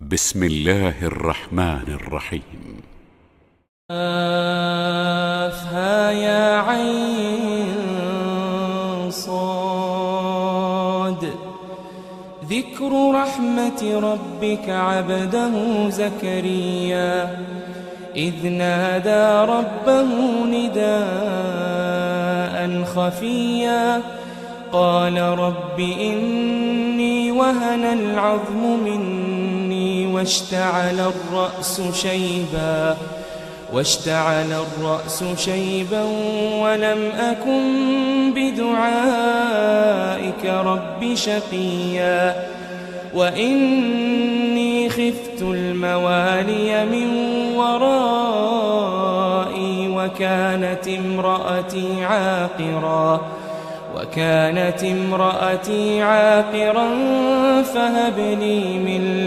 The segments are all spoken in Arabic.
بسم الله الرحمن الرحيم. أفها يا عين صاد. ذكر رحمة ربك عبده زكريا. إذ نادى ربه نداء خفيا. قال رب إني وهن العظم مني. واشتعل الرأس شيبا واشتعل الرأس شيبا ولم أكن بدعائك رب شقيا. وإني خفت الموالي من ورائي وكانت امرأتي عاقراً وكانت امرأتي عاقرا فهب لي من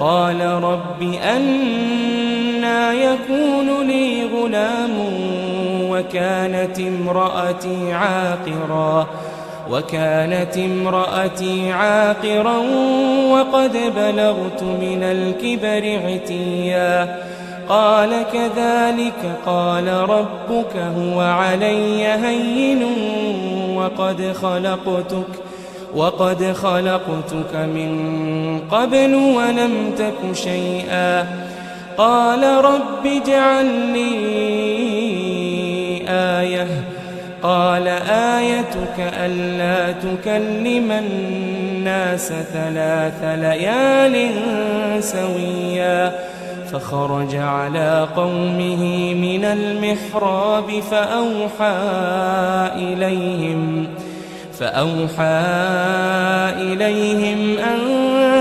قال رب أنا يكون لي غلام وكانت امرأتي عاقرا وكانت امرأتي عاقرا وقد بلغت من الكبر عتيا قال كذلك قال ربك هو علي هين وقد خلقتك وقد خلقتك من قبل ولم تك شيئا. قال رب اجعل لي آية. قال آيتك ألا تكلم الناس ثلاث ليال سويا. فخرج على قومه من المحراب فأوحى إليهم. فأوحى إليهم أن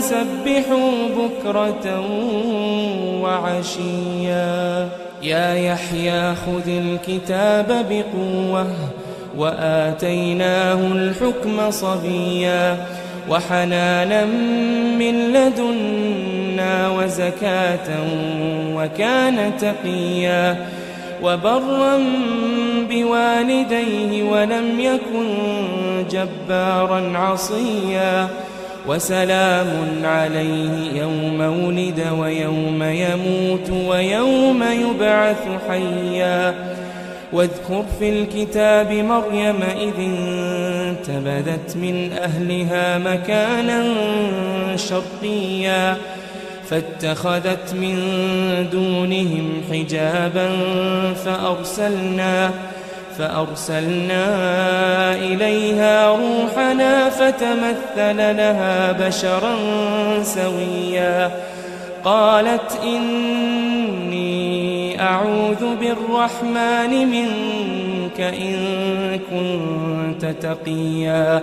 سبحوا بكرة وعشيا. يا يحيى خذ الكتاب بقوة وآتيناه الحكم صبيا. وحنانا من لدنا وزكاة وكان تقيا. وبرا بوالديه ولم يكن جبارا عصيا وسلام عليه يوم ولد ويوم يموت ويوم يبعث حيا واذكر في الكتاب مريم إذ انتبذت من أهلها مكانا شرقيا فاتخذت من دونهم حجابا فأرسلنا فأرسلنا إليها روحنا فتمثل لها بشرا سويا. قالت إني أعوذ بالرحمن منك إن كنت تقيا.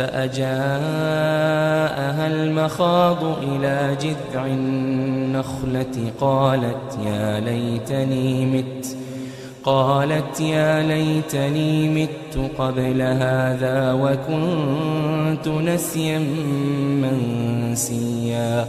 فأجاءها المخاض إلى جذع النخلة قالت يا ليتني مت قالت يا ليتني مت قبل هذا وكنت نسيا منسيا.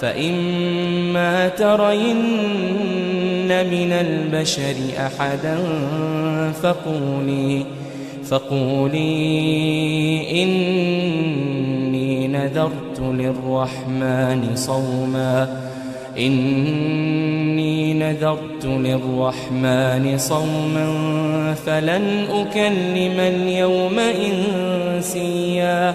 فإما ترين من البشر أحدا فقولي فقولي إني نذرت للرحمن صوما إني نذرت للرحمن صوما فلن أكلم اليوم إنسيا.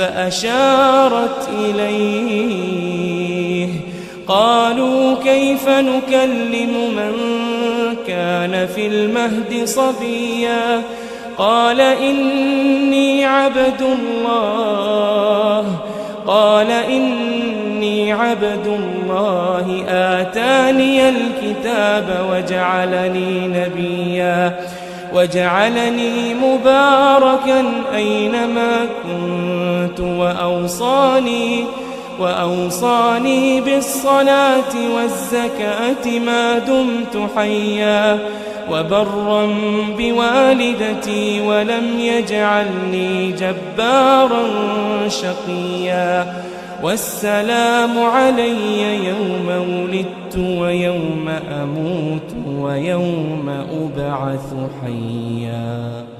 فأشارت إليه. قالوا كيف نكلم من كان في المهد صبيا؟ قال إني عبد الله. قال إني عبد الله. آتاني الكتاب وجعلني نبيا. وجعلني مباركا أينما كنت. وأوصاني وأوصاني بالصلاة والزكاة ما دمت حيا وبرا بوالدتي ولم يجعلني جبارا شقيا. والسلام علي يوم ولدت ويوم أموت ويوم أبعث حيا.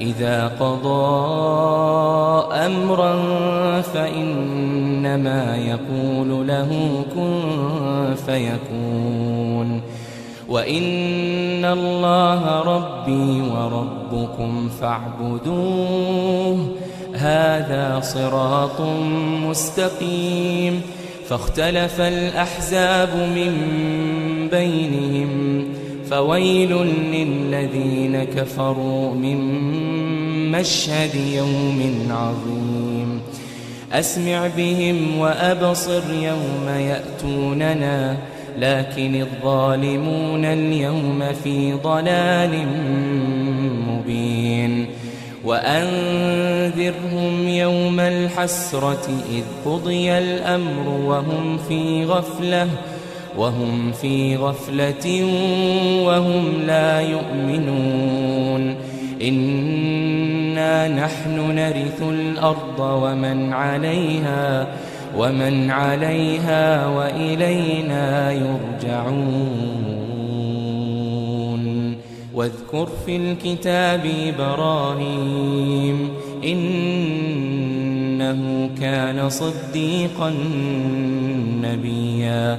إذا قضى أمرا فإنما يقول له كن فيكون. وإن الله ربي وربكم فاعبدوه هذا صراط مستقيم. فاختلف الأحزاب من بينهم فويل للذين كفروا من مشهد يوم عظيم. أسمع بهم وأبصر يوم يأتوننا لكن الظالمون اليوم في ضلال مبين. وأنذرهم يوم الحسرة إذ قضي الأمر وهم في غفلة. وهم في غفلة وهم لا يؤمنون. إنا نحن نرث الأرض ومن عليها ومن عليها وإلينا يرجعون. واذكر في الكتاب إبراهيم إنه كان صديقا نبيا.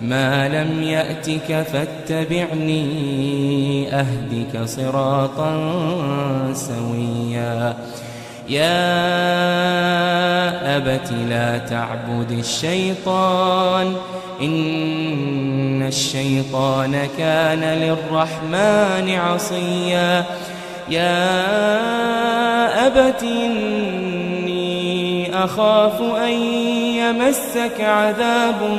ما لم يأتك فاتبعني أهدك صراطا سويا. يا أبت لا تعبد الشيطان إن الشيطان كان للرحمن عصيا. يا أبت إني أخاف أن يمسك عذاب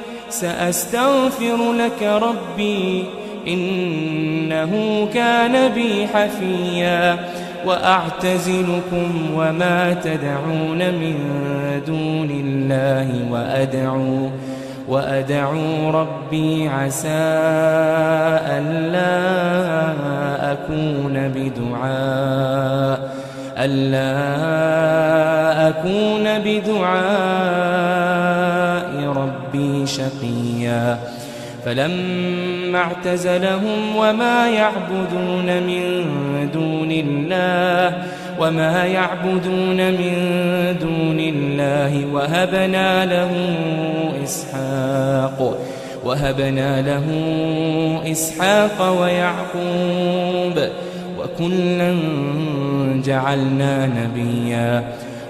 سأستغفر لك ربي إنه كان بي حفيا وأعتزلكم وما تدعون من دون الله وأدعو وأدعو ربي عسى ألا أكون بدعاء ألا أكون بدعاء شقيا. فلما اعتزلهم وما يعبدون من دون الله وما يعبدون من دون الله وهبنا له إسحاق وهبنا له إسحاق ويعقوب وكلا جعلنا نبيا.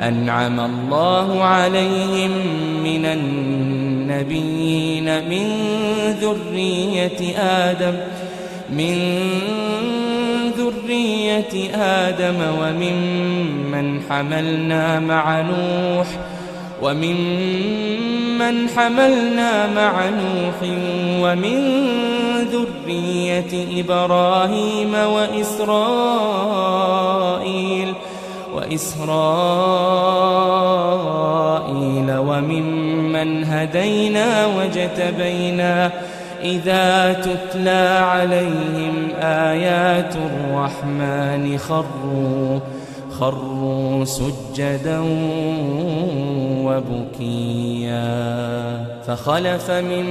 أنعم الله عليهم من النبيين من ذرية آدم من ذرية آدم وممن حملنا مع نوح وممن حملنا مع نوح ومن ذرية إبراهيم وإسرائيل. وإسرائيل وممن هدينا وجتبينا إذا تتلى عليهم آيات الرحمن خروا خروا سجدا وبكيا. فخلف من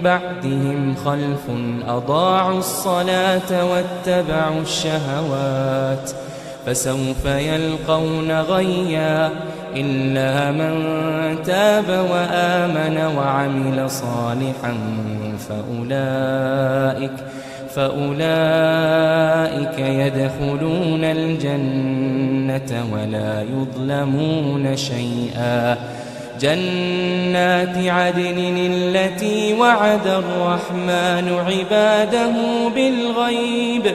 بعدهم خلف أضاعوا الصلاة واتبعوا الشهوات. فسوف يلقون غيا إلا من تاب وآمن وعمل صالحا فأولئك فأولئك يدخلون الجنة ولا يظلمون شيئا. جنات عدن التي وعد الرحمن عباده بالغيب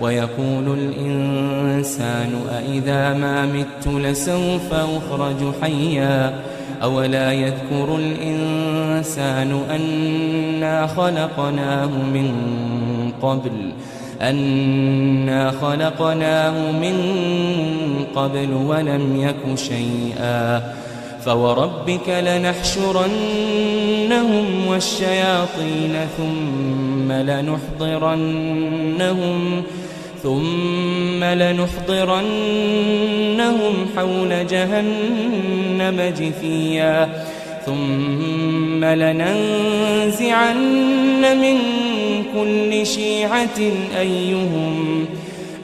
ويقول الإنسان أإذا ما مت لسوف أخرج حيا أولا يذكر الإنسان أنا خلقناه من قبل أنا خلقناه من قبل ولم يك شيئا فوربك لنحشرنهم والشياطين ثم لنحضرنهم ثم لنحضرنهم حول جهنم جثيا. ثم لننزعن من كل شيعة أيهم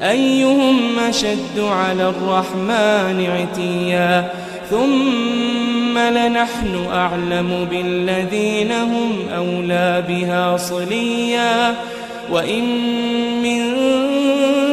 أيهم أشد على الرحمن عتيا. ثم لنحن أعلم بالذين هم أولى بها صليا. وإن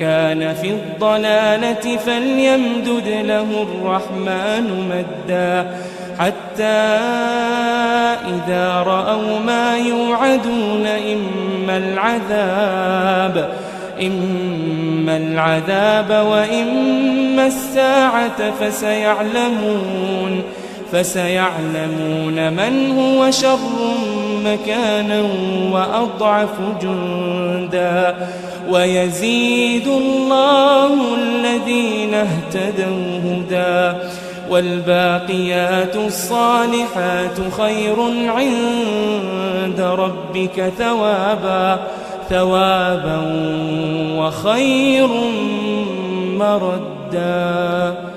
كان في الضلالة فليمدد له الرحمن مدا حتى إذا رأوا ما يوعدون إما العذاب إما العذاب وإما الساعة فسيعلمون فسيعلمون من هو شر مكانا وأضعف جندا ويزيد الله الذين اهتدوا هدى والباقيات الصالحات خير عند ربك ثوابا ثوابا وخير مردا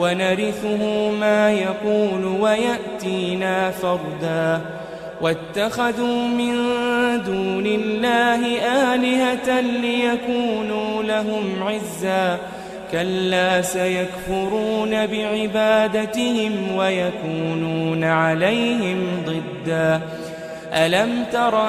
ونرثه ما يقول ويأتينا فردا. واتخذوا من دون الله آلهة ليكونوا لهم عزا. كلا سيكفرون بعبادتهم ويكونون عليهم ضدا. ألم تر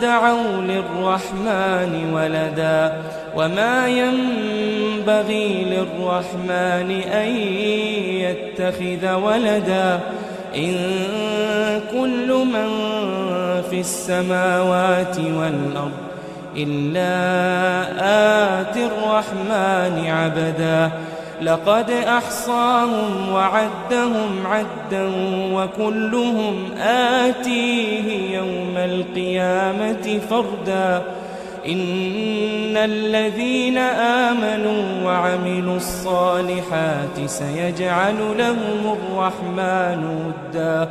دعوا للرحمن ولدا وما ينبغي للرحمن أن يتخذ ولدا إن كل من في السماوات والأرض إلا آتي الرحمن عبدا لقد أحصاهم وعدهم عدا وكلهم آتيه يوم القيامة فردا. إن الذين آمنوا وعملوا الصالحات سيجعل لهم الرحمن ودا.